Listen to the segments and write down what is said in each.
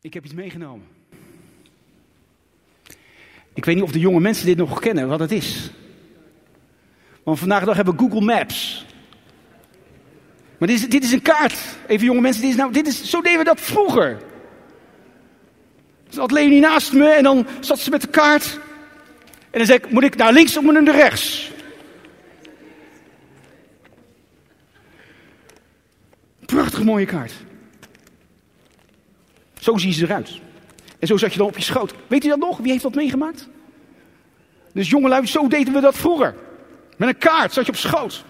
Ik heb iets meegenomen. Ik weet niet of de jonge mensen dit nog kennen, wat het is. Want vandaag de dag hebben we Google Maps. Maar dit is, dit is een kaart. Even jonge mensen, dit is nou, dit is, zo deden we dat vroeger. Zat Leonie naast me en dan zat ze met de kaart. En dan zei ik, moet ik naar links of moet ik naar rechts? Prachtig mooie kaart. Zo zien ze eruit. En zo zat je dan op je schoot. Weet u dat nog? Wie heeft dat meegemaakt? Dus jongelui, zo deden we dat vroeger. Met een kaart zat je op schoot.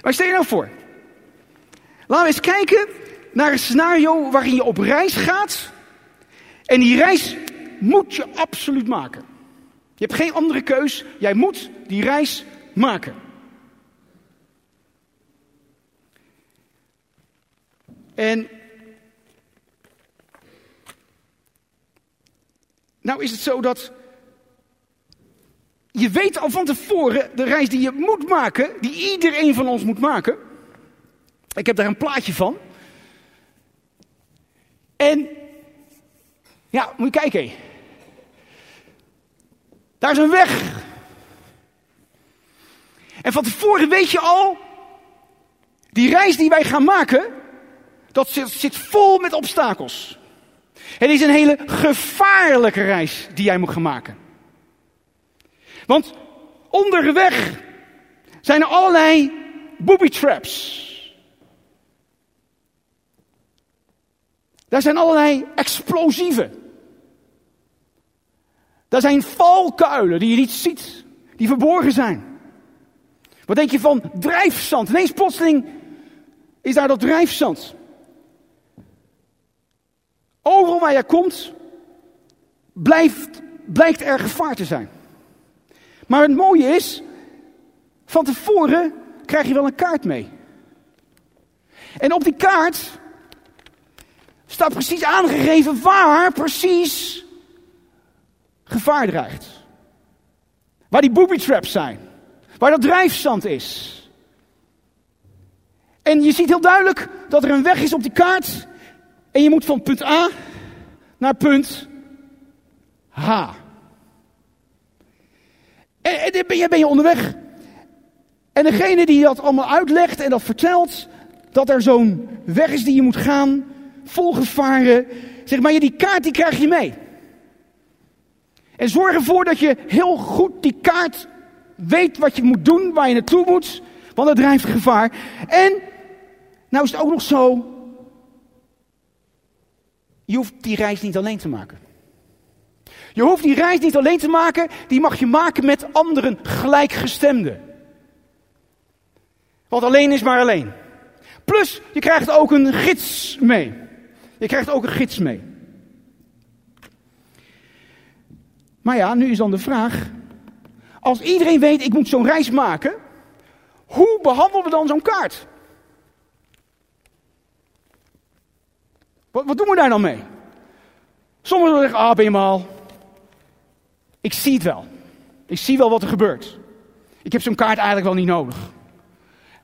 Maar stel je nou voor. Laten we eens kijken naar een scenario waarin je op reis gaat. En die reis moet je absoluut maken. Je hebt geen andere keus. Jij moet die reis maken. En nou is het zo dat je weet al van tevoren de reis die je moet maken, die iedereen van ons moet maken. Ik heb daar een plaatje van. En ja, moet je kijken. Daar is een weg. En van tevoren weet je al, die reis die wij gaan maken, dat zit, zit vol met obstakels. Het is een hele gevaarlijke reis die jij moet gaan maken. Want onderweg zijn er allerlei booby traps. Daar zijn allerlei explosieven. Daar zijn valkuilen die je niet ziet, die verborgen zijn. Wat denk je van drijfzand? Ineens plotseling is daar dat drijfzand. Overal waar je komt, blijft, blijkt er gevaar te zijn. Maar het mooie is, van tevoren krijg je wel een kaart mee. En op die kaart staat precies aangegeven waar precies gevaar dreigt. Waar die booby traps zijn. Waar dat drijfzand is. En je ziet heel duidelijk dat er een weg is op die kaart. En je moet van punt A naar punt H. En, en ben, je, onderweg. En degene die dat allemaal uitlegt en dat vertelt, dat er zo'n weg is die je moet gaan, vol gevaren. Zeg maar, die kaart die krijg je mee. En zorg ervoor dat je heel goed die kaart weet wat je moet doen, waar je naartoe moet, want dat drijft gevaar. En, nou is het ook nog zo, je hoeft die reis niet alleen te maken. Je hoeft die reis niet alleen te maken, die mag je maken met anderen gelijkgestemden. Want alleen is maar alleen. Plus, je krijgt ook een gids mee. Je krijgt ook een gids mee. Maar ja, nu is dan de vraag. Als iedereen weet, ik moet zo'n reis maken. Hoe behandelen we dan zo'n kaart? Wat, doen we daar dan mee? Sommigen zeggen, ah ben je. Ik zie het wel. Ik zie wel wat er gebeurt. Ik heb zo'n kaart eigenlijk wel niet nodig.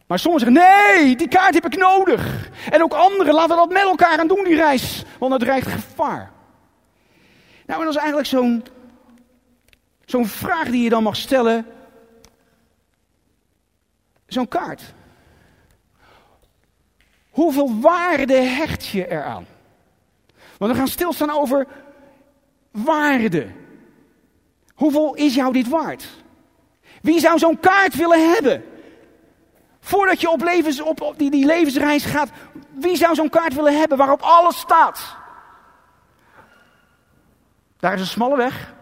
Maar sommigen zeggen, nee, die kaart heb ik nodig. En ook anderen, laten we dat met elkaar aan doen, die reis. Want het dreigt gevaar. Nou, en dat is eigenlijk zo'n zo'n vraag die je dan mag stellen. Zo'n kaart. Hoeveel waarde hecht je eraan? Want we gaan stilstaan over waarde. Hoeveel is jou dit waard? Wie zou zo'n kaart willen hebben? Voordat je op, levens, op, die, die levensreis gaat, wie zou zo'n kaart willen hebben waarop alles staat? Daar is een smalle weg.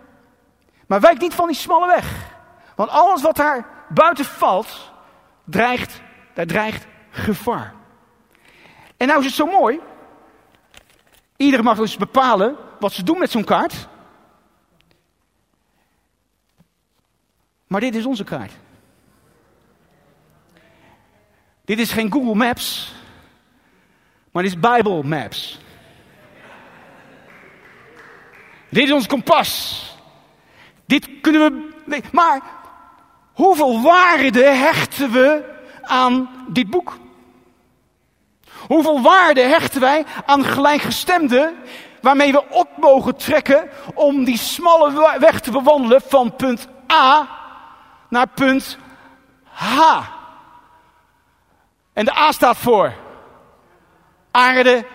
Maar wijk niet van die smalle weg. Want alles wat daar buiten valt, dreigt, daar dreigt gevaar. En nou is het zo mooi. Iedereen mag dus bepalen wat ze doen met zo'n kaart. Maar dit is onze kaart. Dit is geen Google Maps, maar dit is Bible Maps. dit is ons kompas. Dit kunnen we. maar hoeveel waarde hechten we aan dit boek? Hoeveel waarde hechten wij aan gelijkgestemden waarmee we op mogen trekken om die smalle weg te bewandelen van punt A naar punt H. En de A staat voor aarde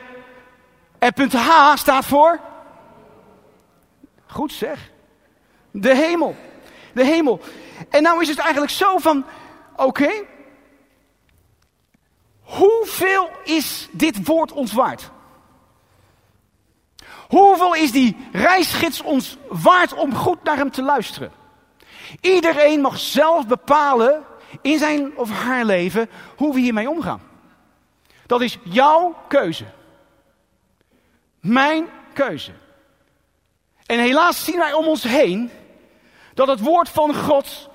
en punt H staat voor goed zeg, de hemel. De hemel. En nou is het eigenlijk zo van, oké, hoeveel is dit woord ons waard? Hoeveel is die reisgids ons waard om goed naar hem te luisteren? Iedereen mag zelf bepalen in zijn of haar leven hoe we hiermee omgaan. Dat is jouw keuze. Mijn keuze. En helaas zien wij om ons heen dat het woord van God,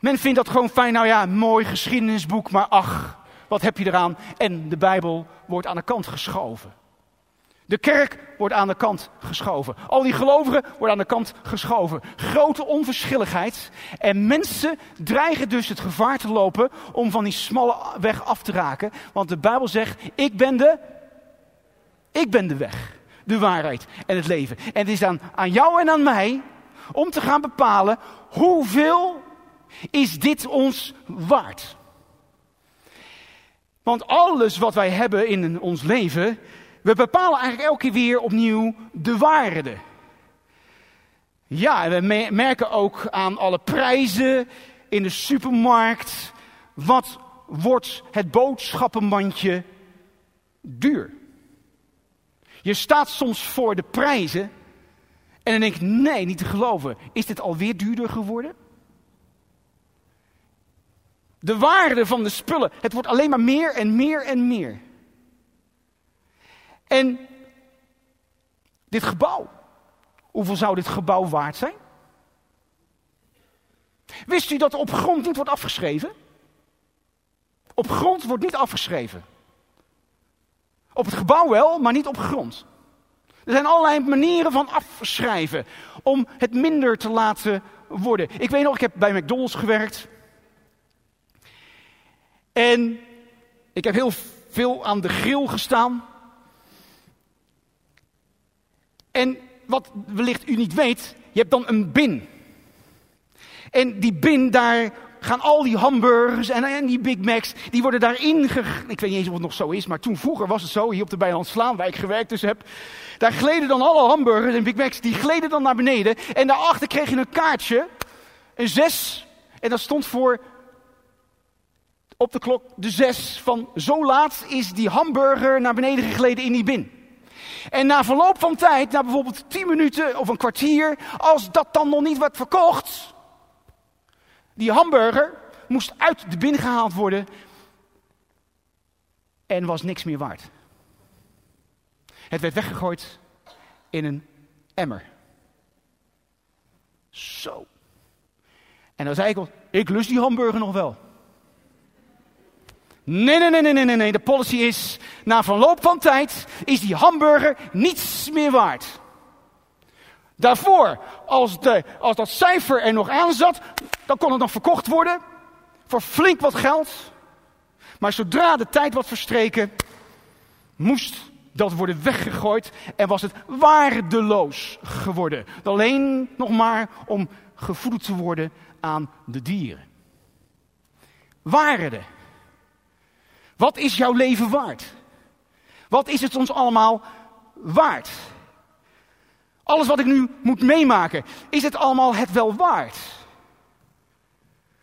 men vindt dat gewoon fijn, nou ja, mooi geschiedenisboek, maar ach, wat heb je eraan? En de Bijbel wordt aan de kant geschoven. De kerk wordt aan de kant geschoven. Al die gelovigen worden aan de kant geschoven. Grote onverschilligheid. En mensen dreigen dus het gevaar te lopen om van die smalle weg af te raken. Want de Bijbel zegt, ik ben de, ik ben de weg, de waarheid en het leven. En het is dan aan jou en aan mij om te gaan bepalen hoeveel is dit ons waard. Want alles wat wij hebben in ons leven, we bepalen eigenlijk elke keer weer opnieuw de waarde. Ja, en we merken ook aan alle prijzen in de supermarkt, wat wordt het boodschappenmandje duur. Je staat soms voor de prijzen en dan denk ik, nee, niet te geloven. Is dit alweer duurder geworden? De waarde van de spullen, het wordt alleen maar meer en meer en meer. En dit gebouw, hoeveel zou dit gebouw waard zijn? Wist u dat er op grond niet wordt afgeschreven? Op grond wordt niet afgeschreven. Op het gebouw wel, maar niet op grond. Er zijn allerlei manieren van afschrijven om het minder te laten worden. Ik weet nog, ik heb bij McDonald's gewerkt. En ik heb heel veel aan de grill gestaan. En wat wellicht u niet weet, je hebt dan een bin. En die bin, daar gaan al die hamburgers en, en die Big Macs, die worden daarin ge... Ik weet niet eens of het nog zo is, maar toen vroeger was het zo, hier op de Bijlandslaan, waar ik gewerkt dus heb. Daar gleden dan alle hamburgers en Big Macs, die gleden dan naar beneden. En daarachter kreeg je een kaartje, een zes. En dat stond voor op de klok de zes van zo laat is die hamburger naar beneden gegleden in die bin. En na verloop van tijd, na bijvoorbeeld 10 minuten of een kwartier, als dat dan nog niet werd verkocht, die hamburger moest uit de bin gehaald worden en was niks meer waard. Het werd weggegooid in een emmer. Zo. En dan zei ik ik lust die hamburger nog wel. Nee, nee, nee, nee, nee, nee. De policy is, na verloop van tijd is die hamburger niets meer waard. Daarvoor, als, de, als dat cijfer er nog aan zat, dan kon het nog verkocht worden voor flink wat geld. Maar zodra de tijd was verstreken, moest dat worden weggegooid en was het waardeloos geworden. Alleen nog maar om gevoed te worden aan de dieren. Waarde. Wat is jouw leven waard? Wat is het ons allemaal waard? Alles wat ik nu moet meemaken, is het allemaal het wel waard?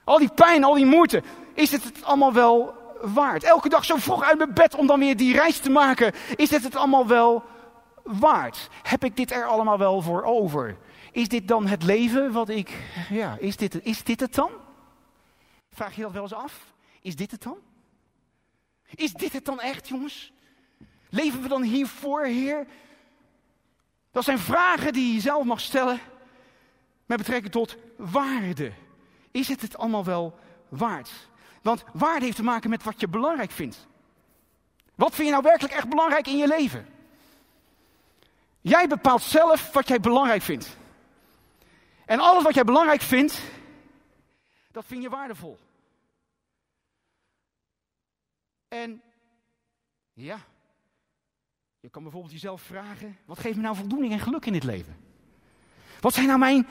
Al die pijn, al die moeite, is het het allemaal wel waard? Elke dag zo vroeg uit mijn bed om dan weer die reis te maken, is het het allemaal wel waard? Heb ik dit er allemaal wel voor over? Is dit dan het leven wat ik, ja, is dit, is dit het dan? Vraag je dat wel eens af? Is dit het dan? Is dit het dan echt, jongens? Leven we dan hiervoor, Heer? Dat zijn vragen die je zelf mag stellen met betrekking tot waarde. Is het het allemaal wel waard? Want waarde heeft te maken met wat je belangrijk vindt. Wat vind je nou werkelijk echt belangrijk in je leven? Jij bepaalt zelf wat jij belangrijk vindt. En alles wat jij belangrijk vindt, dat vind je waardevol. En Ja. Je kan bijvoorbeeld jezelf vragen: wat geeft me nou voldoening en geluk in dit leven? Wat zijn nou mijn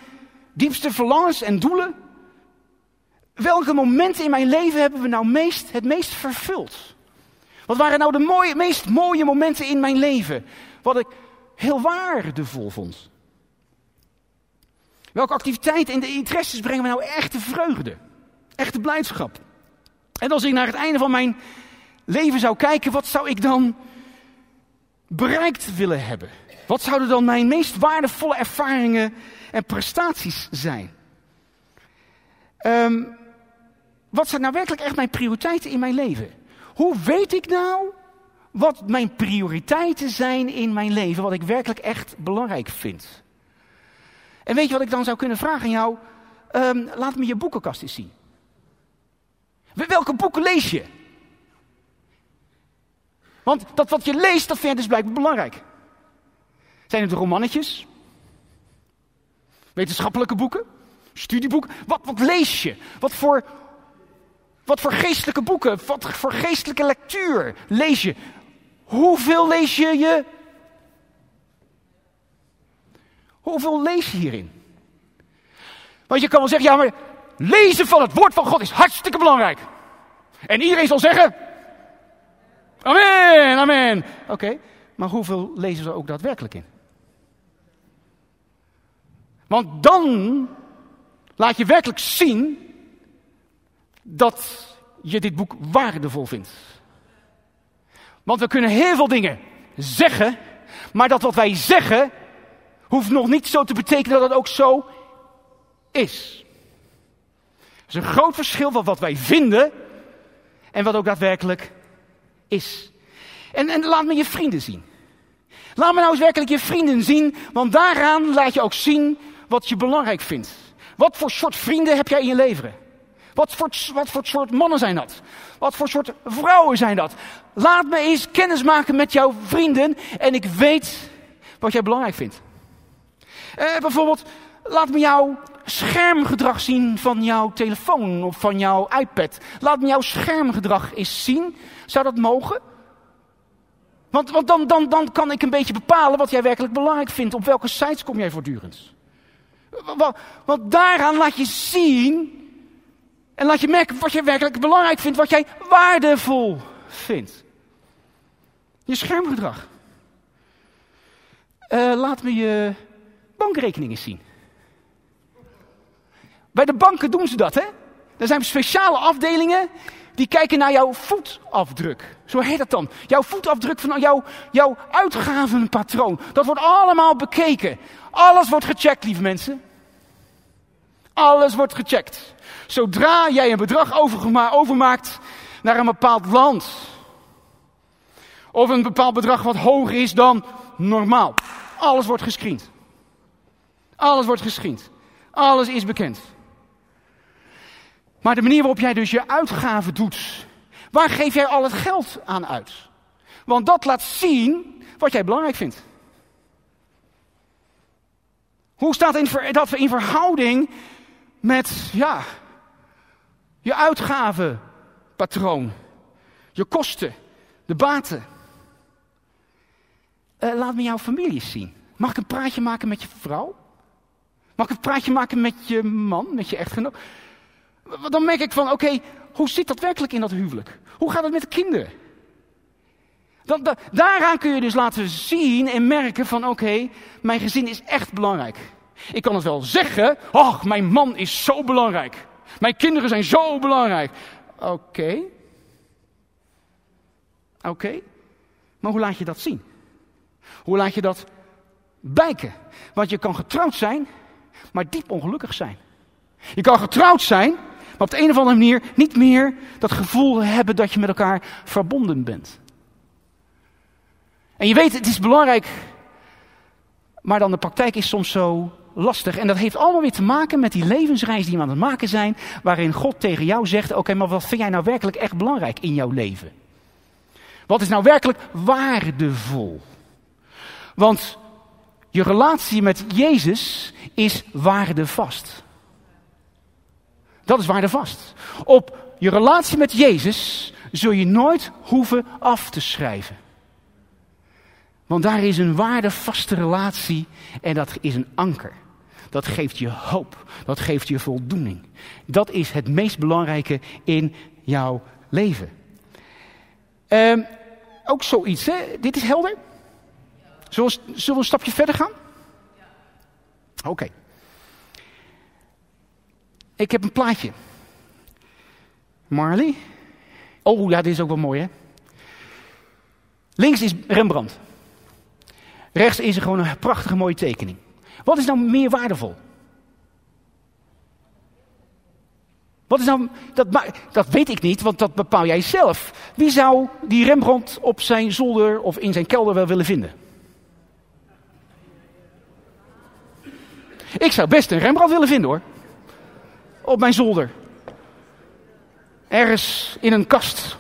diepste verlangens en doelen? Welke momenten in mijn leven hebben we nou meest, het meest vervuld? Wat waren nou de mooie, meest mooie momenten in mijn leven? Wat ik heel waardevol vond. Welke activiteiten en de interesses brengen me nou echte vreugde? Echte blijdschap? En als ik naar het einde van mijn leven zou kijken, wat zou ik dan bereikt willen hebben? Wat zouden dan mijn meest waardevolle ervaringen en prestaties zijn? Um, wat zijn nou werkelijk echt mijn prioriteiten in mijn leven? Hoe weet ik nou wat mijn prioriteiten zijn in mijn leven, wat ik werkelijk echt belangrijk vind? En weet je wat ik dan zou kunnen vragen aan jou? Um, laat me je boekenkast eens zien. Welke boeken lees je? Want dat wat je leest, dat vind je dus blijkbaar belangrijk. Zijn het romannetjes? Wetenschappelijke boeken? Studieboeken? Wat, wat lees je? Wat voor, wat voor geestelijke boeken? Wat voor geestelijke lectuur lees je? Hoeveel lees je je? Hoeveel lees je hierin? Want je kan wel zeggen, ja maar lezen van het woord van God is hartstikke belangrijk. En iedereen zal zeggen, amen, amen. Oké, maar hoeveel lezen ze ook daadwerkelijk in? Want dan laat je werkelijk zien dat je dit boek waardevol vindt. Want we kunnen heel veel dingen zeggen, maar dat wat wij zeggen hoeft nog niet zo te betekenen dat het ook zo is. Er is een groot verschil van wat wij vinden en wat ook daadwerkelijk is. En, en laat me je vrienden zien. Laat me nou eens werkelijk je vrienden zien, want daaraan laat je ook zien wat je belangrijk vindt. Wat voor soort vrienden heb jij in je leven? Wat voor, wat voor soort mannen zijn dat? Wat voor soort vrouwen zijn dat? Laat me eens kennis maken met jouw vrienden en ik weet wat jij belangrijk vindt. Eh, bijvoorbeeld, laat me jouw schermgedrag zien van jouw telefoon of van jouw iPad. Laat me jouw schermgedrag eens zien. Zou dat mogen? Want, want dan, dan, dan kan ik een beetje bepalen wat jij werkelijk belangrijk vindt. Op welke sites kom jij voortdurend? Want, daaraan laat je zien en laat je merken wat je werkelijk belangrijk vindt, wat jij waardevol vindt. Je schermgedrag. Uh, laat me je bankrekeningen zien. Bij de banken doen ze dat, hè? Er zijn speciale afdelingen die kijken naar jouw voetafdruk. Zo heet dat dan. Jouw voetafdruk van jouw, jouw uitgavenpatroon. Dat wordt allemaal bekeken. Alles wordt gecheckt, lieve mensen. Alles wordt gecheckt. Zodra jij een bedrag overmaakt naar een bepaald land. Of een bepaald bedrag wat hoger is dan normaal. Alles wordt gescreend. Alles wordt gescreend. Alles is bekend. Maar de manier waarop jij dus je uitgaven doet, waar geef jij al het geld aan uit? Want dat laat zien wat jij belangrijk vindt. Hoe staat in, dat in verhouding met, ja, je uitgavenpatroon, je kosten, de baten? Uh, laat me jouw familie zien. Mag ik een praatje maken met je vrouw? Mag ik een praatje maken met je man, met je echtgenoot? Dan merk ik van, oké, hoe zit dat werkelijk in dat huwelijk? Hoe gaat het met de kinderen? Daaraan kun je dus laten zien en merken van, oké, mijn gezin is echt belangrijk. Ik kan het wel zeggen, ach, mijn man is zo belangrijk. Mijn kinderen zijn zo belangrijk. Oké. Oké. Maar hoe laat je dat zien? Hoe laat je dat blijken? Want je kan getrouwd zijn, maar diep ongelukkig zijn. Je kan getrouwd zijn, maar op de een of andere manier niet meer dat gevoel hebben dat je met elkaar verbonden bent. En je weet, het is belangrijk, maar dan de praktijk is soms zo lastig. En dat heeft allemaal weer te maken met die levensreis die we aan het maken zijn, waarin God tegen jou zegt: Oké, maar wat vind jij nou werkelijk echt belangrijk in jouw leven? Wat is nou werkelijk waardevol? Want je relatie met Jezus is waardevast. Dat is waardevast. Op je relatie met Jezus zul je nooit hoeven af te schrijven. Want daar is een waardevaste relatie en dat is een anker. Dat geeft je hoop, dat geeft je voldoening. Dat is het meest belangrijke in jouw leven. Um, ook zoiets, hè? Dit is helder? Zullen we een stapje verder gaan? Oké. Ik heb een plaatje. Marley. Oh ja, dit is ook wel mooi hè. Links is Rembrandt. Rechts is er gewoon een prachtige mooie tekening. Wat is nou meer waardevol? Wat is nou, dat, dat weet ik niet, want dat bepaal jij zelf. Wie zou die Rembrandt op zijn zolder of in zijn kelder wel willen vinden? Ik zou best een Rembrandt willen vinden hoor. Op mijn zolder. Ergens in een kast.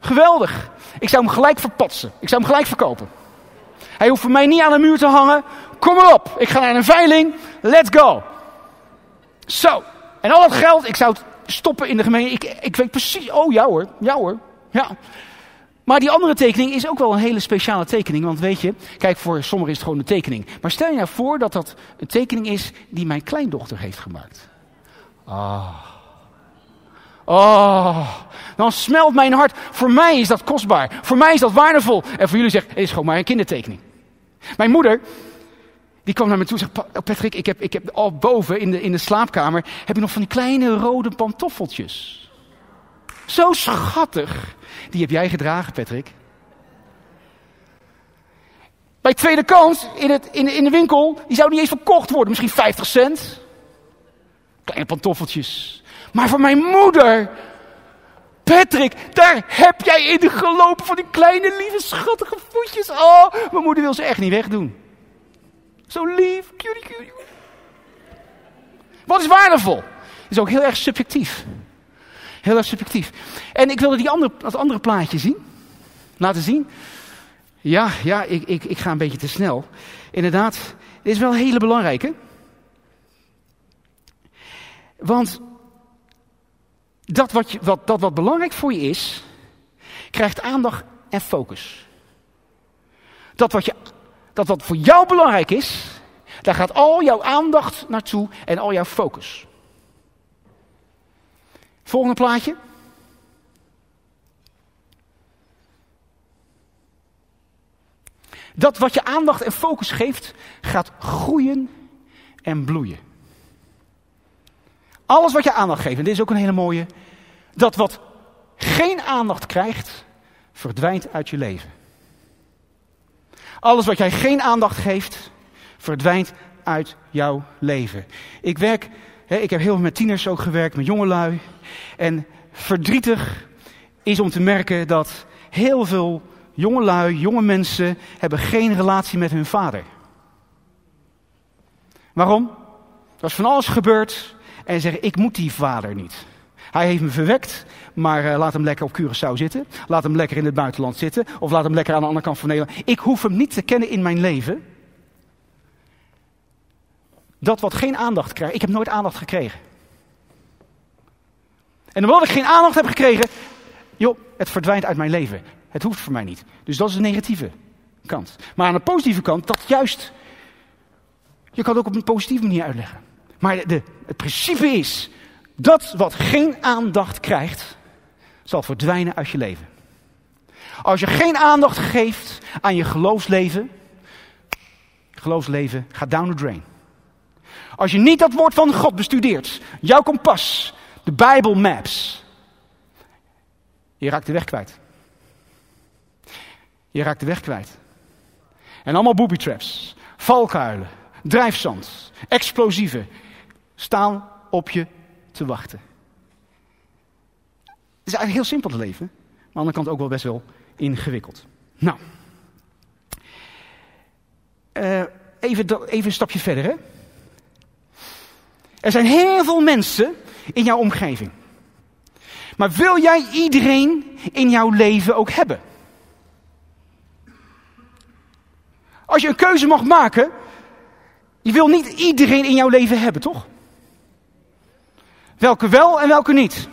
Geweldig. Ik zou hem gelijk verpatsen. Ik zou hem gelijk verkopen. Hij hoeft voor mij niet aan de muur te hangen. Kom maar op. Ik ga naar een veiling. Let's go. Zo. En al dat geld, ik zou het stoppen in de gemeente. Ik, ik weet precies. Oh ja hoor. Ja hoor. Ja. Maar die andere tekening is ook wel een hele speciale tekening. Want weet je, kijk, voor sommigen is het gewoon een tekening. Maar stel je nou voor dat dat een tekening is die mijn kleindochter heeft gemaakt. Ah. Oh, dan smelt mijn hart. Voor mij is dat kostbaar. Voor mij is dat waardevol. En voor jullie zegt, het is gewoon maar een kindertekening. Mijn moeder, die kwam naar me toe en oh, Patrick, ik heb, ik heb al boven in de, in de slaapkamer, heb je nog van die kleine rode pantoffeltjes. Zo schattig. Die heb jij gedragen, Patrick. Bij tweede kans in, het, in, in de winkel, die zou niet eens verkocht worden. Misschien 50 cent. Kleine pantoffeltjes. Maar voor mijn moeder, Patrick, daar heb jij in gelopen van die kleine, lieve, schattige voetjes. Oh, mijn moeder wil ze echt niet wegdoen. Zo lief, cutie, cutie. Wat is waardevol? Is ook heel erg subjectief. Heel erg subjectief. En ik wilde die andere, dat andere plaatje zien. Laten zien. Ja, ja, ik, ik, ik ga een beetje te snel. Inderdaad, dit is wel een hele belangrijke. Want dat wat, je, wat, dat wat belangrijk voor je is, krijgt aandacht en focus. Dat wat, je, dat wat voor jou belangrijk is, daar gaat al jouw aandacht naartoe en al jouw focus. Volgende plaatje. Dat wat je aandacht en focus geeft, gaat groeien en bloeien. Alles wat je aandacht geeft, en dit is ook een hele mooie, dat wat geen aandacht krijgt, verdwijnt uit je leven. Alles wat jij geen aandacht geeft, verdwijnt uit jouw leven. Ik werk, hè, ik heb heel veel met tieners ook gewerkt, met jongelui. En verdrietig is om te merken dat heel veel jongelui, jonge mensen, hebben geen relatie met hun vader. Waarom? Er is van alles gebeurd en zeggen, ik moet die vader niet. Hij heeft me verwekt, maar uh, laat hem lekker op Curaçao zitten. Laat hem lekker in het buitenland zitten. Of laat hem lekker aan de andere kant van Nederland. Ik hoef hem niet te kennen in mijn leven. Dat wat geen aandacht krijgt. Ik heb nooit aandacht gekregen. En omdat ik geen aandacht heb gekregen, joh, het verdwijnt uit mijn leven. Het hoeft voor mij niet. Dus dat is de negatieve kant. Maar aan de positieve kant, dat juist. Je kan het ook op een positieve manier uitleggen. Maar de, het principe is, dat wat geen aandacht krijgt, zal verdwijnen uit je leven. Als je geen aandacht geeft aan je geloofsleven, geloofsleven gaat down the drain. Als je niet dat woord van God bestudeert, jouw kompas, de Bijbel maps, je raakt de weg kwijt. Je raakt de weg kwijt. En allemaal booby traps, valkuilen, drijfzand, explosieven, staan op je te wachten. Het is eigenlijk heel simpel te leven, maar aan de andere kant ook wel best wel ingewikkeld. Nou, uh, even, even een stapje verder. Hè? Er zijn heel veel mensen in jouw omgeving. Maar wil jij iedereen in jouw leven ook hebben? Als je een keuze mag maken, je wil niet iedereen in jouw leven hebben, toch? Welke wel en welke niet.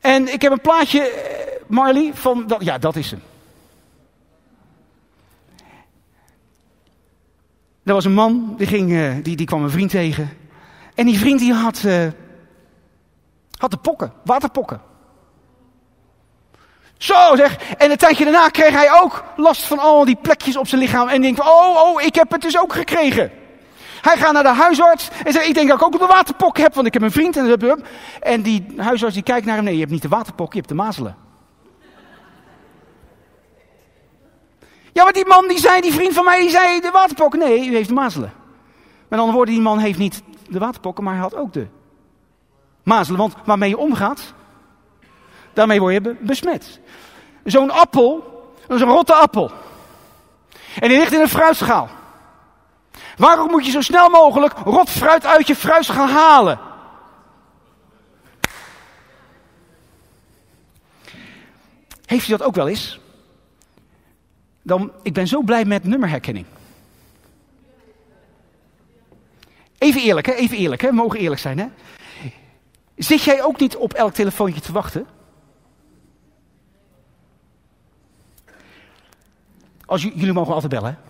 En ik heb een plaatje, eh, Marley, van, dat, ja, dat is hem. Er was een man, die, ging, eh, die, die kwam een vriend tegen. En die vriend die had, uh, had de pokken, waterpokken. Zo zeg. En een tijdje daarna kreeg hij ook last van al die plekjes op zijn lichaam. En denkt, oh, oh, ik heb het dus ook gekregen. Hij gaat naar de huisarts en zegt, ik denk dat ik ook de waterpok heb, want ik heb een vriend. En, en die huisarts die kijkt naar hem, nee, je hebt niet de waterpok, je hebt de mazelen. Ja, maar die man die zei, die vriend van mij, die zei de waterpok. Nee, u heeft de mazelen. Met andere woorden, die man heeft niet de waterpokken, maar hij had ook de mazelen. Want waarmee je omgaat, daarmee word je besmet. Zo'n appel, dat is een rotte appel. En die ligt in een fruitschaal. Waarom moet je zo snel mogelijk rot fruit uit je fruitschaal halen? Heeft u dat ook wel eens? Dan, ik ben zo blij met nummerherkenning. Even eerlijk, hè? Even eerlijk, hè? We mogen eerlijk zijn, hè? Zit jij ook niet op elk telefoontje te wachten? Als jullie mogen altijd bellen, hè?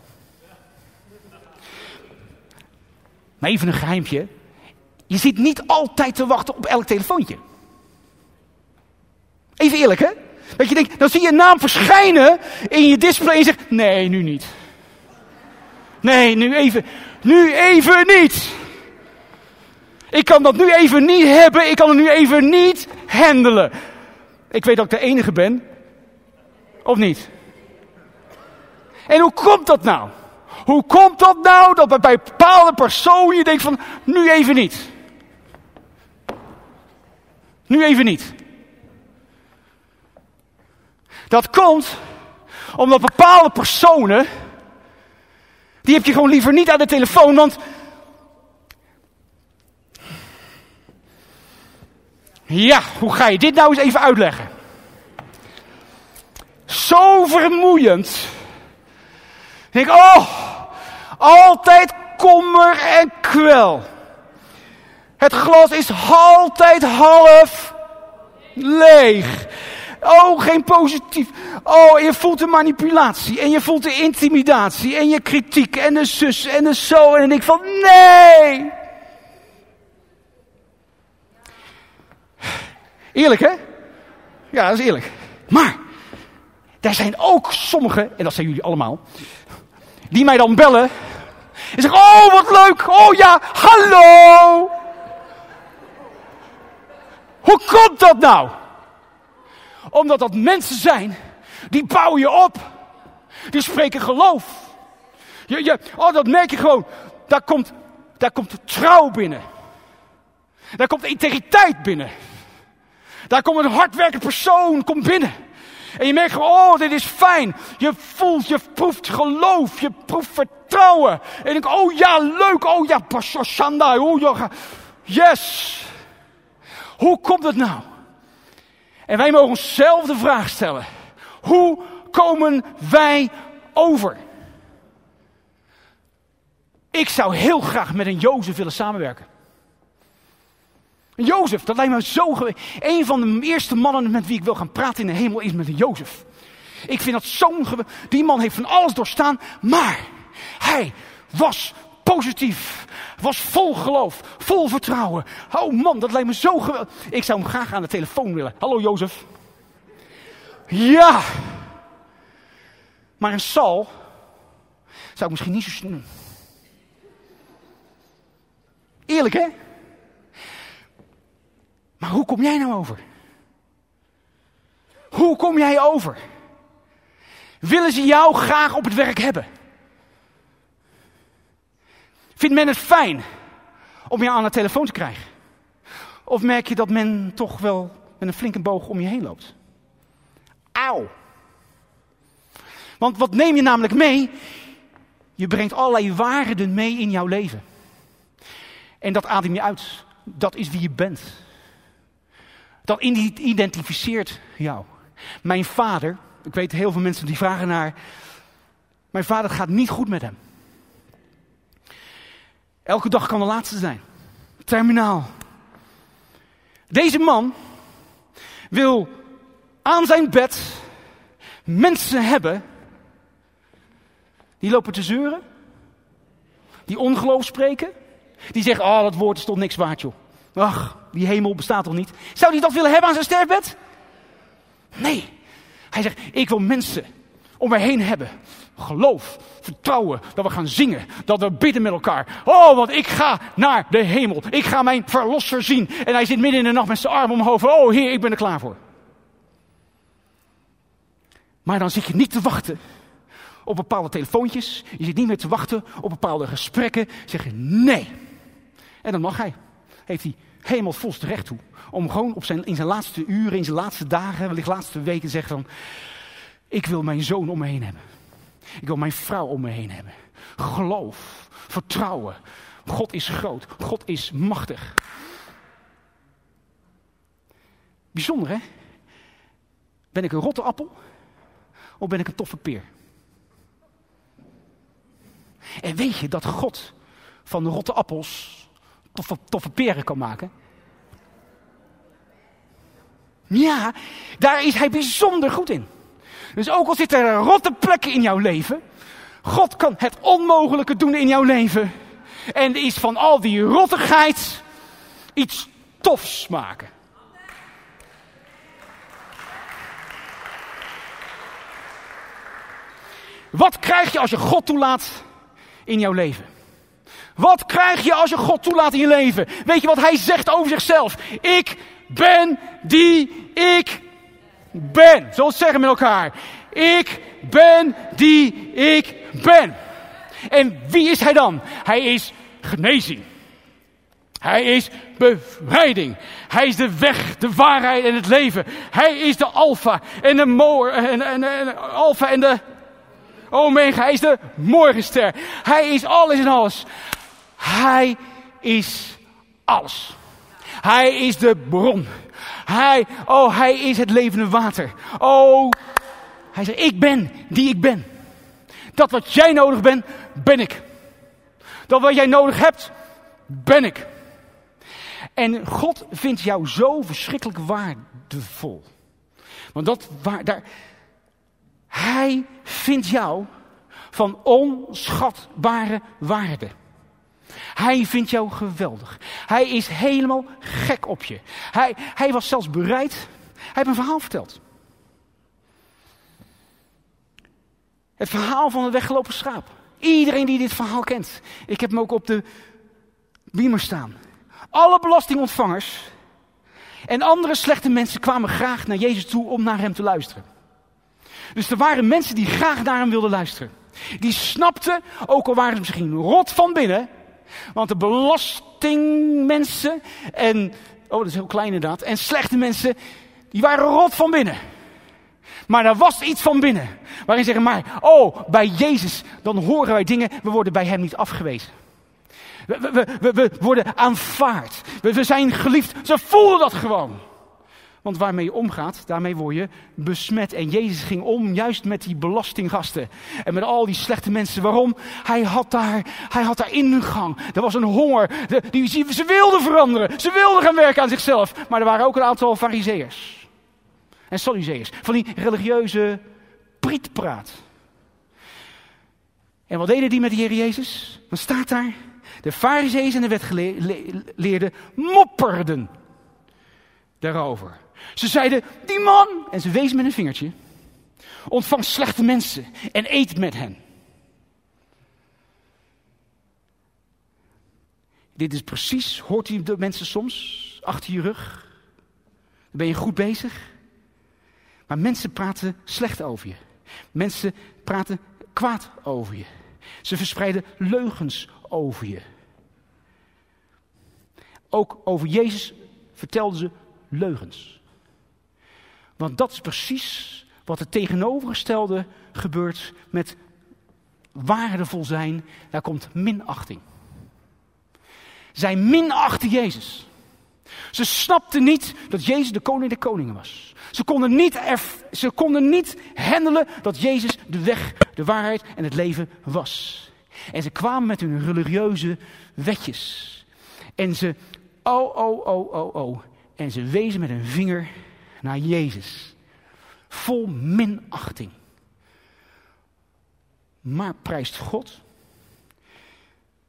Maar even een geheimpje. Je zit niet altijd te wachten op elk telefoontje. Even eerlijk, hè? Dat je denkt, dan zie je een naam verschijnen in je display en je zegt, nee, nu niet. Nee, nu even, nu even niet. Ik kan dat nu even niet hebben, ik kan het nu even niet handelen. Ik weet dat ik de enige ben. Of niet? En hoe komt dat nou? Hoe komt dat nou dat bij bepaalde personen je denkt van, nu even niet. Nu even niet. Dat komt omdat bepaalde personen, die heb je gewoon liever niet aan de telefoon, want ja, hoe ga je dit nou eens even uitleggen? Zo vermoeiend. Ik denk, oh, altijd kommer en kwel. Het glas is altijd half leeg. Oh, geen positief. Oh, je voelt de manipulatie. En je voelt de intimidatie. En je kritiek. En de zus. En de zo. En ik van nee. Eerlijk, hè? Ja, dat is eerlijk. Maar, er zijn ook sommigen, en dat zijn jullie allemaal, die mij dan bellen. En zeggen, oh wat leuk, oh ja, hallo. Hoe komt dat nou? Omdat dat mensen zijn, die bouwen je op. Die spreken geloof. Je, je, oh, dat merk je gewoon. Daar komt, daar komt trouw binnen. Daar komt integriteit binnen. Daar komt een hardwerkende persoon komt binnen. En je merkt gewoon, oh, dit is fijn. Je voelt, je proeft geloof, je proeft vertrouwen. En ik oh ja, leuk, oh ja, Pashoshanda, oh ja, yes. Hoe komt het nou? En wij mogen onszelf de vraag stellen. Hoe komen wij over? Ik zou heel graag met een Jozef willen samenwerken. Jozef, dat lijkt me zo Een van de eerste mannen met wie ik wil gaan praten in de hemel is met een Jozef. Ik vind dat zo'n Die man heeft van alles doorstaan, maar hij was positief. Was vol geloof, vol vertrouwen. Oh man, dat lijkt me zo geweldig. Ik zou hem graag aan de telefoon willen. Hallo Jozef. Ja. Maar een Sal zou ik misschien niet zo snel. Eerlijk hè? Maar hoe kom jij nou over? Hoe kom jij over? Willen ze jou graag op het werk hebben? Vindt men het fijn om je aan de telefoon te krijgen? Of merk je dat men toch wel met een flinke boog om je heen loopt? Auw. Want wat neem je namelijk mee? Je brengt allerlei waarden mee in jouw leven. En dat adem je uit. Dat is wie je bent. Dat identificeert jou. Mijn vader, ik weet heel veel mensen die vragen naar. Mijn vader gaat niet goed met hem. Elke dag kan de laatste zijn. Terminaal. Deze man wil aan zijn bed mensen hebben die lopen te zeuren, die ongeloof spreken, die zeggen, oh dat woord is toch niks waard joh. Ach, die hemel bestaat toch niet. Zou hij dat willen hebben aan zijn sterfbed? Nee. Hij zegt, ik wil mensen om mij heen hebben. Geloof, vertrouwen, dat we gaan zingen, dat we bidden met elkaar. Oh, want ik ga naar de hemel. Ik ga mijn verlosser zien. En hij zit midden in de nacht met zijn arm omhoog. Oh heer, ik ben er klaar voor. Maar dan zit je niet te wachten op bepaalde telefoontjes. Je zit niet meer te wachten op bepaalde gesprekken. Zeg je nee. En dan mag hij. Heeft hij helemaal volst recht toe. Om gewoon op zijn, in zijn laatste uren, in zijn laatste dagen, wellicht laatste weken te zeggen van... Ik wil mijn zoon om me heen hebben. Ik wil mijn vrouw om me heen hebben. Geloof, vertrouwen. God is groot. God is machtig. Bijzonder hè? Ben ik een rotte appel? Of ben ik een toffe peer? En weet je dat God van de rotte appels toffe, toffe peren kan maken? Ja, daar is hij bijzonder goed in. Dus ook al zitten er rotte plekken in jouw leven, God kan het onmogelijke doen in jouw leven. En is van al die rottigheid iets tofs maken. Wat krijg je als je God toelaat in jouw leven? Wat krijg je als je God toelaat in je leven? Weet je wat hij zegt over zichzelf? Ik ben die ik ben. Het zeggen met elkaar? Ik ben die ik ben. En wie is hij dan? Hij is genezing. Hij is bevrijding. Hij is de weg, de waarheid en het leven. Hij is de alfa en de alfa en de omega. Hij is de morgenster. Hij is alles en alles. Hij is alles. Hij is de bron. Hij, oh, hij is het levende water. Oh, hij zegt, ik ben die ik ben. Dat wat jij nodig bent, ben ik. Dat wat jij nodig hebt, ben ik. En God vindt jou zo verschrikkelijk waardevol. Want dat, waar, daar, hij vindt jou van onschatbare waarde. Hij vindt jou geweldig. Hij is helemaal gek op je. Hij, hij was zelfs bereid. Hij heeft een verhaal verteld. Het verhaal van het weggelopen schaap. Iedereen die dit verhaal kent. Ik heb hem ook op de beamer staan. Alle belastingontvangers en andere slechte mensen kwamen graag naar Jezus toe om naar hem te luisteren. Dus er waren mensen die graag naar hem wilden luisteren. Die snapten, ook al waren ze misschien rot van binnen, want de belastingmensen en, oh dat is heel klein inderdaad, en slechte mensen, die waren rot van binnen. Maar er was iets van binnen. Waarin zeggen, maar, oh, bij Jezus, dan horen wij dingen, we worden bij Hem niet afgewezen. We, we, we, we worden aanvaard. We, we zijn geliefd. Ze voelen dat gewoon. Want waarmee je omgaat, daarmee word je besmet. En Jezus ging om juist met die belastinggasten. En met al die slechte mensen. Waarom? Hij had daar, hij had daar ingang. Er was een honger. Die, ze wilden veranderen. Ze wilden gaan werken aan zichzelf. Maar er waren ook een aantal fariseërs. En sadduceërs. Van die religieuze prietpraat. En wat deden die met de Heer Jezus? Wat staat daar? De fariseeën en de wetgeleerden mopperden daarover. Ze zeiden, die man, en ze wees met een vingertje, ontvangt slechte mensen en eet met hen. Dit is precies, hoort u de mensen soms achter je rug? Dan ben je goed bezig. Maar mensen praten slecht over je. Mensen praten kwaad over je. Ze verspreiden leugens over je. Ook over Jezus vertelden ze leugens. Want dat is precies wat het tegenovergestelde gebeurt met waardevol zijn. Daar komt minachting. Zij minachten Jezus. Ze snapten niet dat Jezus de koning der koningen was. Ze konden niet, ze konden niet handelen dat Jezus de weg, de waarheid en het leven was. En ze kwamen met hun religieuze wetjes. En ze, oh, oh, oh, oh, oh. En ze wezen met een vinger naar Jezus. Vol minachting. Maar prijst God.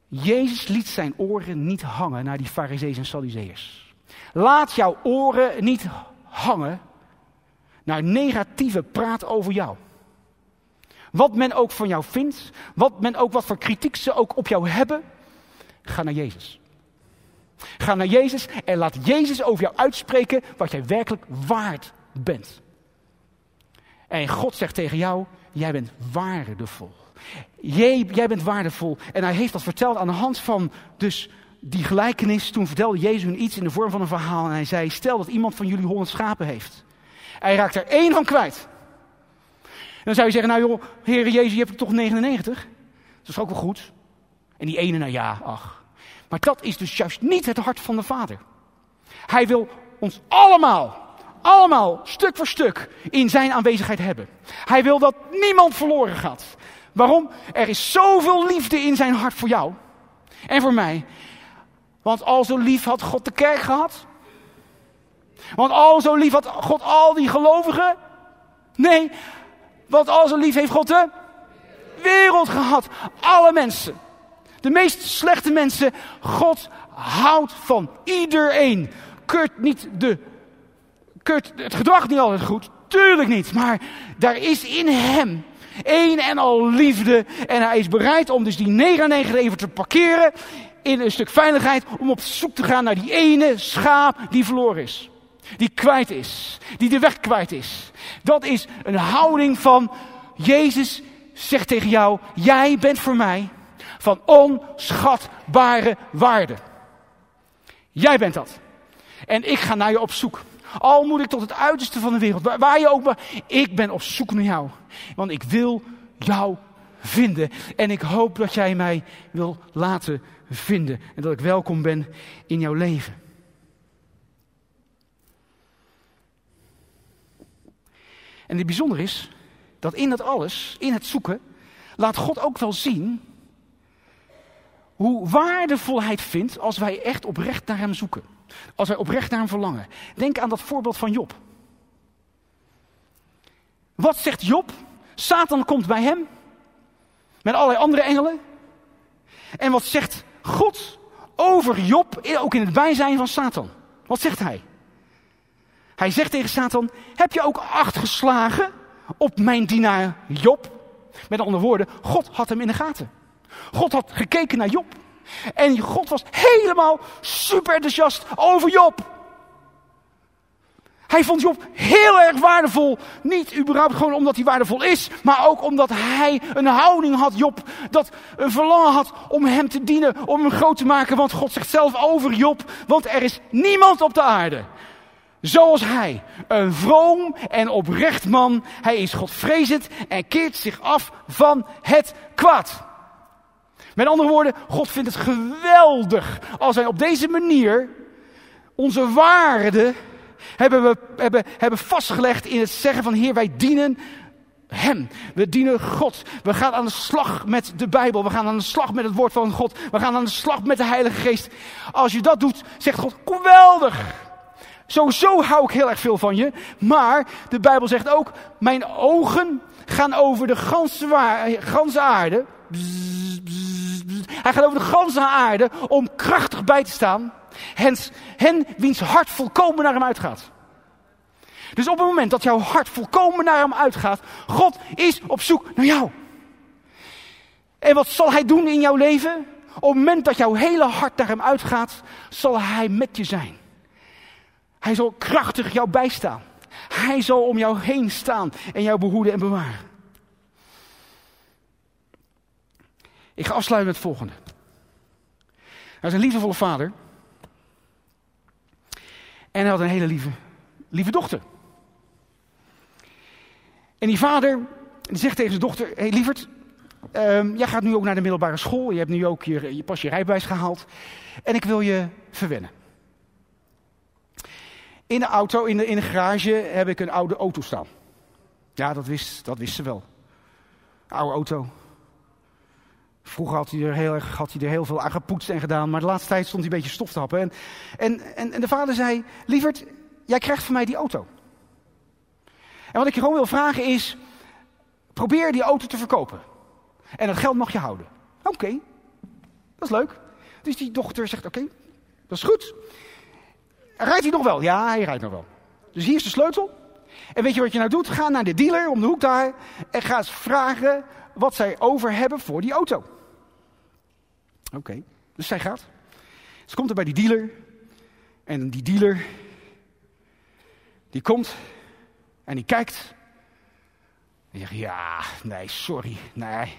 Jezus liet zijn oren niet hangen naar die fariseeën en sadduceërs. Laat jouw oren niet hangen naar negatieve praat over jou. Wat men ook van jou vindt, wat men ook wat voor kritiek ze ook op jou hebben, ga naar Jezus. Ga naar Jezus en laat Jezus over jou uitspreken wat jij werkelijk waard bent. En God zegt tegen jou, jij bent waardevol. Jij, jij bent waardevol. En hij heeft dat verteld aan de hand van dus die gelijkenis. Toen vertelde Jezus hun iets in de vorm van een verhaal. En hij zei, stel dat iemand van jullie honderd schapen heeft. Hij raakt er één van kwijt. En dan zou je zeggen, nou joh, Heer Jezus, je hebt er toch 99? Dat is ook wel goed. En die ene, nou ja, ach. Maar dat is dus juist niet het hart van de Vader. Hij wil ons allemaal, allemaal, stuk voor stuk, in zijn aanwezigheid hebben. Hij wil dat niemand verloren gaat. Waarom? Er is zoveel liefde in zijn hart voor jou en voor mij. Want al zo lief had God de kerk gehad. Want al zo lief had God al die gelovigen. Nee, want al zo lief heeft God de wereld gehad. Alle mensen. De meest slechte mensen. God houdt van iedereen. Keurt niet de. Keurt het gedrag niet altijd goed. Tuurlijk niet. Maar daar is in hem één en al liefde. En hij is bereid om dus die 99 even te parkeren. In een stuk veiligheid. Om op zoek te gaan naar die ene schaap die verloren is. Die kwijt is. Die de weg kwijt is. Dat is een houding van Jezus zegt tegen jou: Jij bent voor mij van onschatbare waarde. Jij bent dat. En ik ga naar je op zoek. Al moet ik tot het uiterste van de wereld, waar, je ook maar. Ik ben op zoek naar jou. Want ik wil jou vinden. En ik hoop dat jij mij wil laten vinden. En dat ik welkom ben in jouw leven. En het bijzondere is dat in dat alles, in het zoeken, laat God ook wel zien hoe waardevol hij het vindt als wij echt oprecht naar hem zoeken. Als wij oprecht naar hem verlangen. Denk aan dat voorbeeld van Job. Wat zegt Job? Satan komt bij hem met allerlei andere engelen. En wat zegt God over Job, ook in het bijzijn van Satan? Wat zegt hij? Hij zegt tegen Satan: Heb je ook acht geslagen op mijn dienaar Job? Met andere woorden, God had hem in de gaten. God had gekeken naar Job. En God was helemaal super enthousiast over Job. Hij vond Job heel erg waardevol. Niet überhaupt gewoon omdat hij waardevol is, maar ook omdat hij een houding had, Job, dat een verlangen had om hem te dienen, om hem groot te maken. Want God zegt zelf over Job, want er is niemand op de aarde zoals hij. Een vroom en oprecht man. Hij is godvrezend en keert zich af van het kwaad. Met andere woorden, God vindt het geweldig als wij op deze manier onze waarden hebben, we, hebben, hebben vastgelegd in het zeggen van Heer, wij dienen hem. We dienen God. We gaan aan de slag met de Bijbel. We gaan aan de slag met het woord van God. We gaan aan de slag met de Heilige Geest. Als je dat doet, zegt God, geweldig. Sowieso hou ik heel erg veel van je. Maar de Bijbel zegt ook, mijn ogen gaan over de ganse, aarde. Hij gaat over de ganse aarde om krachtig bij te staan. Hen, hen wiens hart volkomen naar hem uitgaat. Dus op het moment dat jouw hart volkomen naar hem uitgaat, God is op zoek naar jou. En wat zal hij doen in jouw leven? Op het moment dat jouw hele hart naar hem uitgaat, zal hij met je zijn. Hij zal krachtig jou bijstaan. Hij zal om jou heen staan en jou behoeden en bewaren. Ik ga afsluiten met het volgende. Hij is een liefdevolle vader. En hij had een hele lieve, lieve dochter. En die vader die zegt tegen zijn dochter: Hé hey, lieverd, um, jij gaat nu ook naar de middelbare school. Je hebt nu ook je, je pas je rijbewijs gehaald. En ik wil je verwennen. In de auto, in de, in de garage, heb ik een oude auto staan. Ja, dat wist, dat wist ze wel. Oude auto. Vroeger had hij, er heel erg, had hij er heel veel aan gepoetst en gedaan, maar de laatste tijd stond hij een beetje stof te happen. En, en, en, de vader zei, lieverd, jij krijgt van mij die auto. En wat ik je gewoon wil vragen is, probeer die auto te verkopen. En dat geld mag je houden. Oké, dat is leuk. Dus die dochter zegt, oké, dat is goed. Rijdt hij nog wel? Ja, hij rijdt nog wel. Dus hier is de sleutel. En weet je wat je nou doet? Ga naar de dealer om de hoek daar en ga eens vragen wat zij over hebben voor die auto. Oké, dus zij gaat. Ze komt er bij die dealer. En die dealer, die komt en die kijkt. En zegt, ja, nee, sorry, nee.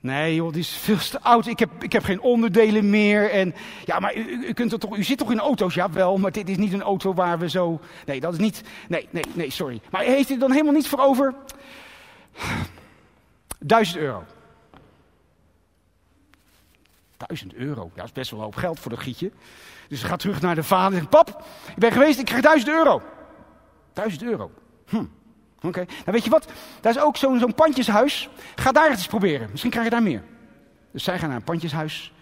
Nee, joh, die is veel te oud. Ik heb, ik heb geen onderdelen meer. En ja, maar u, kunt er toch, u zit toch in auto's? Ja, wel, maar dit is niet een auto waar we zo. Nee, dat is niet. Nee, nee, nee, sorry. Maar heeft u dan helemaal niets voor over? Duizend euro. Duizend euro. Ja, dat is best wel een hoop geld voor dat gietje. Dus ze gaat terug naar de vader en zegt: Pap, ik ben geweest, ik krijg duizend euro. Duizend euro. Hm. Oké, nou weet je wat? Daar is ook zo'n pandjeshuis. Ga daar eens proberen. Misschien krijg je daar meer. Dus zij gaan naar een pandjeshuis.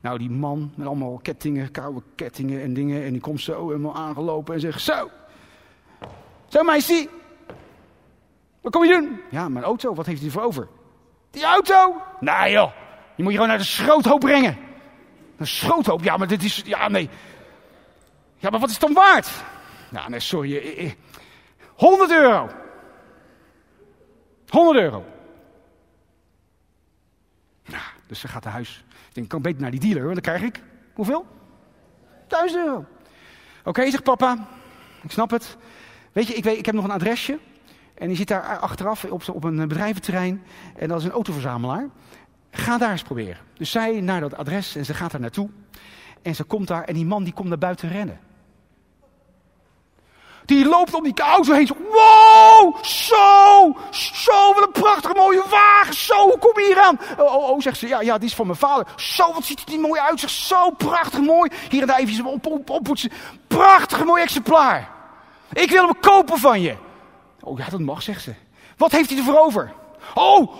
Nou, die man met allemaal kettingen, koude kettingen en dingen. En die komt zo helemaal aangelopen en zegt: Zo, zo meisje. Wat kom je doen? Ja, mijn auto. Wat heeft hij voor over? Die auto? Nou joh, die moet je gewoon naar de schroothoop brengen. Een schroothoop? Ja, maar dit is... Ja, nee. Ja, maar wat is het dan waard? Nou, nee, sorry. 100 euro. 100 euro. Nou, dus ze gaat naar huis. Ik denk, ik kan beter naar die dealer, want dan krijg ik... Hoeveel? 1000 euro. Oké, zegt papa. Ik snap het. Weet je, ik, weet, ik heb nog een adresje. En die zit daar achteraf op, op een bedrijventerrein. En dat is een autoverzamelaar. Ga daar eens proberen. Dus zij naar dat adres en ze gaat daar naartoe. En ze komt daar en die man die komt naar buiten rennen. Die loopt om die auto heen. Zo, wow, zo, zo, wat een prachtige mooie wagen. Zo, hoe kom je hier aan? Oh, oh, oh, zegt ze, ja, ja, die is van mijn vader. Zo, wat ziet er mooi uit. Zegt, zo prachtig mooi. Hier en daar even op, op, oppoetsen. Prachtig mooi exemplaar. Ik wil hem kopen van je. Oh ja, dat mag, zegt ze. Wat heeft hij ervoor over? Oh,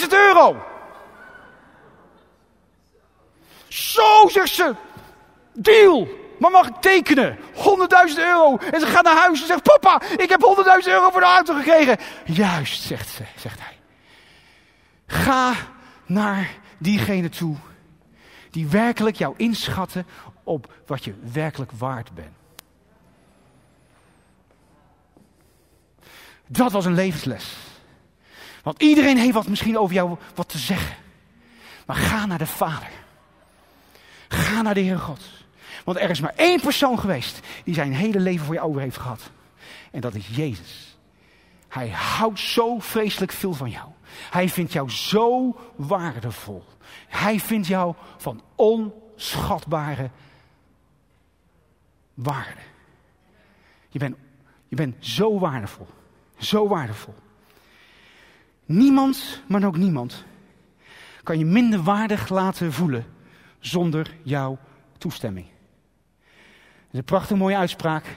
100.000 euro. Zo, zegt ze. Deal. Maar mag tekenen? 100.000 euro. En ze gaat naar huis en zegt: Papa, ik heb 100.000 euro voor de auto gekregen. Juist, zegt ze, zegt hij. Ga naar diegene toe die werkelijk jou inschatten op wat je werkelijk waard bent. Dat was een levensles. Want iedereen heeft wat misschien over jou wat te zeggen. Maar ga naar de Vader. Ga naar de Heer God. Want er is maar één persoon geweest die zijn hele leven voor je over heeft gehad. En dat is Jezus. Hij houdt zo vreselijk veel van jou. Hij vindt jou zo waardevol. Hij vindt jou van onschatbare waarde. Je bent, je bent zo waardevol. Zo waardevol. Niemand, maar ook niemand, kan je minder waardig laten voelen zonder jouw toestemming. Is een prachtig mooie uitspraak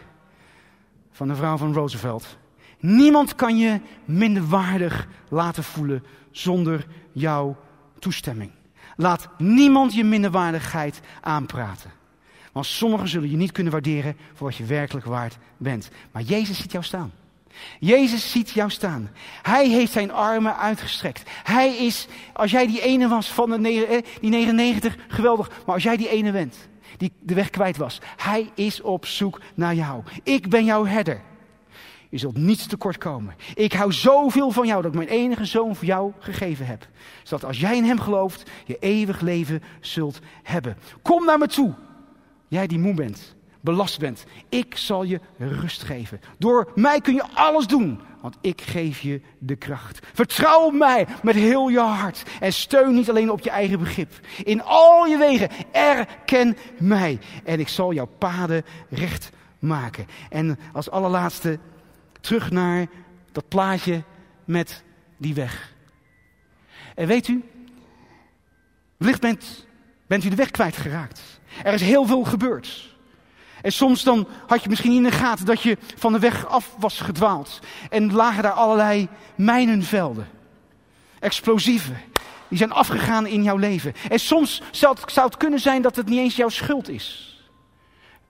van de vrouw van Roosevelt. Niemand kan je minder waardig laten voelen zonder jouw toestemming. Laat niemand je minderwaardigheid aanpraten. Want sommigen zullen je niet kunnen waarderen voor wat je werkelijk waard bent. Maar Jezus ziet jou staan. Jezus ziet jou staan. Hij heeft zijn armen uitgestrekt. Hij is, als jij die ene was van de, eh, die 99, geweldig. Maar als jij die ene bent, die de weg kwijt was. Hij is op zoek naar jou. Ik ben jouw herder. Je zult niets tekort komen. Ik hou zoveel van jou dat ik mijn enige zoon voor jou gegeven heb. Zodat als jij in hem gelooft, je eeuwig leven zult hebben. Kom naar me toe. Jij die moe bent belast bent. Ik zal je rust geven. Door mij kun je alles doen, want ik geef je de kracht. Vertrouw op mij met heel je hart en steun niet alleen op je eigen begrip. In al je wegen erken mij en ik zal jouw paden recht maken. En als allerlaatste terug naar dat plaatje met die weg. En weet u, wellicht bent, bent u de weg kwijtgeraakt. Er is heel veel gebeurd. En soms dan had je misschien in de gaten dat je van de weg af was gedwaald. En lagen daar allerlei mijnenvelden. Explosieven. Die zijn afgegaan in jouw leven. En soms zou het, zou het kunnen zijn dat het niet eens jouw schuld is.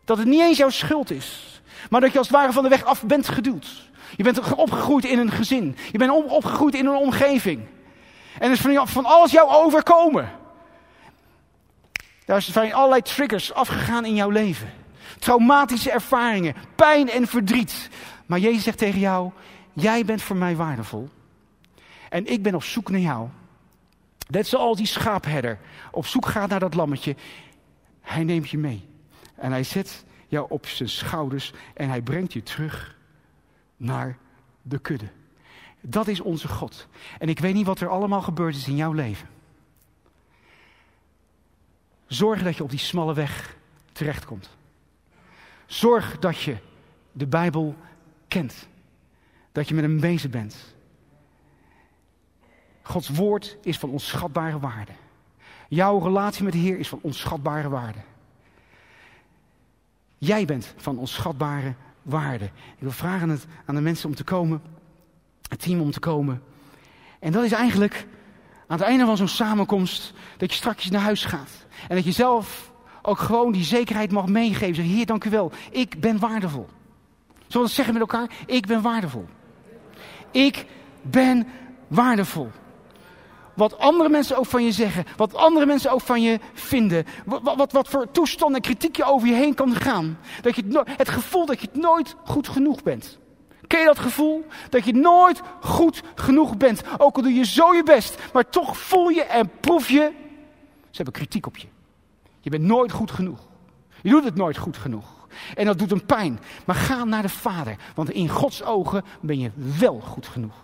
Dat het niet eens jouw schuld is. Maar dat je als het ware van de weg af bent geduwd. Je bent opgegroeid in een gezin. Je bent opgegroeid in een omgeving. En is van, van alles jou overkomen. Daar zijn allerlei triggers afgegaan in jouw leven. Traumatische ervaringen, pijn en verdriet. Maar Jezus zegt tegen jou, jij bent voor mij waardevol. En ik ben op zoek naar jou. Net zoals die schaapherder op zoek gaat naar dat lammetje. Hij neemt je mee. En hij zet jou op zijn schouders en hij brengt je terug naar de kudde. Dat is onze God. En ik weet niet wat er allemaal gebeurd is in jouw leven. Zorg dat je op die smalle weg terechtkomt. Zorg dat je de Bijbel kent. Dat je met hem bezig bent. Gods woord is van onschatbare waarde. Jouw relatie met de Heer is van onschatbare waarde. Jij bent van onschatbare waarde. Ik wil vragen het aan de mensen om te komen, het team om te komen. En dat is eigenlijk aan het einde van zo'n samenkomst dat je straks naar huis gaat. En dat je zelf ook gewoon die zekerheid mag meegeven. Zeg, Heer, dank u wel. Ik ben waardevol. Zullen we zeggen met elkaar? Ik ben waardevol. Ik ben waardevol. Wat andere mensen ook van je zeggen. Wat andere mensen ook van je vinden. Wat, wat, wat voor toestand en kritiek je over je heen kan gaan. Dat je het, het gevoel dat je het nooit goed genoeg bent. Ken je dat gevoel? Dat je nooit goed genoeg bent. Ook al doe je zo je best. Maar toch voel je en proef je. Ze hebben kritiek op je. Je bent nooit goed genoeg. Je doet het nooit goed genoeg. En dat doet een pijn. Maar ga naar de Vader. Want in Gods ogen ben je wel goed genoeg.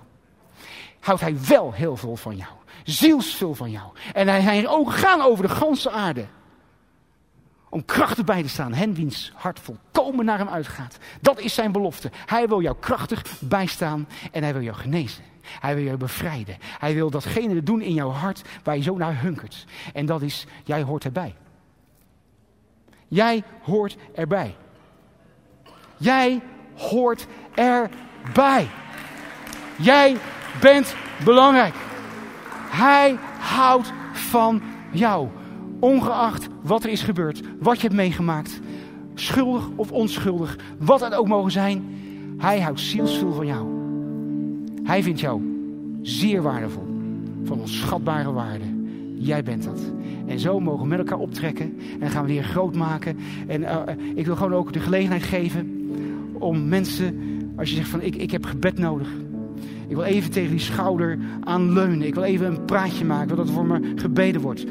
Houdt Hij wel heel veel van jou zielsveel van jou. En hij ogen gaan over de ganse aarde. Om krachtig bij te staan. Hen wiens hart volkomen naar hem uitgaat. Dat is zijn belofte. Hij wil jou krachtig bijstaan en hij wil jou genezen. Hij wil jou bevrijden. Hij wil datgene doen in jouw hart waar je zo naar hunkert. En dat is, jij hoort erbij. Jij hoort erbij. Jij hoort erbij. Jij bent belangrijk. Hij houdt van jou. Ongeacht wat er is gebeurd, wat je hebt meegemaakt. Schuldig of onschuldig, wat het ook mogen zijn. Hij houdt zielsveel van jou. Hij vindt jou zeer waardevol. Van onschatbare waarde. Jij bent dat. En zo mogen we met elkaar optrekken. En gaan we weer groot maken. En uh, ik wil gewoon ook de gelegenheid geven om mensen, als je zegt van ik, ik heb gebed nodig. Ik wil even tegen die schouder aanleunen. Ik wil even een praatje maken, dat er voor me gebeden wordt.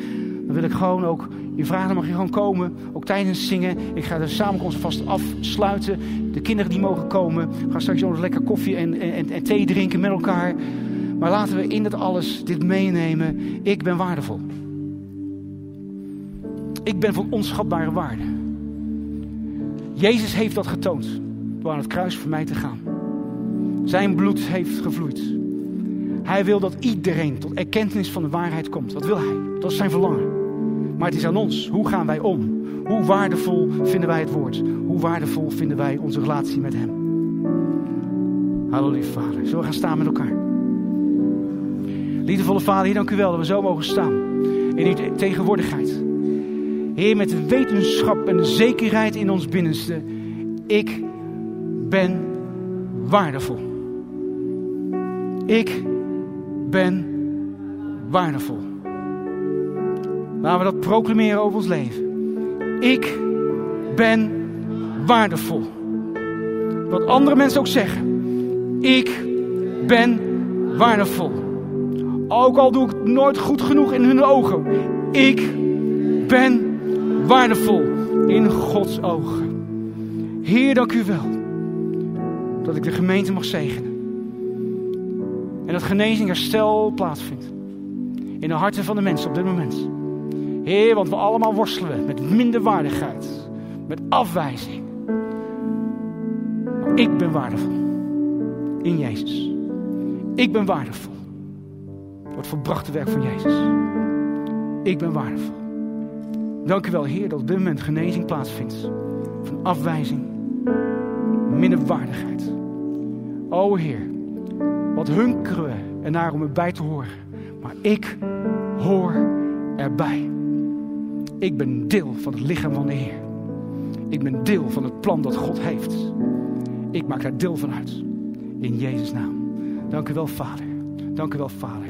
Dan wil ik gewoon ook je vragen, dan mag je gewoon komen. Ook tijdens zingen. Ik ga de samenkomst vast afsluiten. De kinderen die mogen komen. Gaan straks lekker koffie en, en, en thee drinken met elkaar. Maar laten we in dat alles dit meenemen. Ik ben waardevol. Ik ben van onschatbare waarde. Jezus heeft dat getoond. Door aan het kruis voor mij te gaan. Zijn bloed heeft gevloeid. Hij wil dat iedereen tot erkentenis van de waarheid komt. Dat wil hij. Dat is zijn verlangen. Maar het is aan ons. Hoe gaan wij om? Hoe waardevol vinden wij het woord? Hoe waardevol vinden wij onze relatie met hem? Halleluja, Vader. Zullen we gaan staan met elkaar? Liefdevolle Vader, hier dank u wel dat we zo mogen staan. In uw tegenwoordigheid. Heer, met wetenschap en zekerheid in ons binnenste. Ik ben waardevol. Ik ben waardevol. Laten we dat proclameren over ons leven. Ik ben waardevol. Wat andere mensen ook zeggen. Ik ben waardevol. Ook al doe ik het nooit goed genoeg in hun ogen. Ik ben waardevol in Gods ogen. Heer, dank u wel dat ik de gemeente mag zegenen. En dat genezing, herstel plaatsvindt. In de harten van de mensen op dit moment. Heer, want we allemaal worstelen met minderwaardigheid. Met afwijzing. Ik ben waardevol. In Jezus. Ik ben waardevol. Door het volbrachte werk van Jezus. Ik ben waardevol. Dank u wel, Heer, dat op dit moment genezing plaatsvindt. Van afwijzing. Minderwaardigheid. O Heer. Wat hunkeren we ernaar om erbij te horen. Maar ik hoor erbij. Ik ben deel van het lichaam van de Heer. Ik ben deel van het plan dat God heeft. Ik maak daar deel van uit. In Jezus' naam. Dank u wel, Vader. Dank u wel, Vader.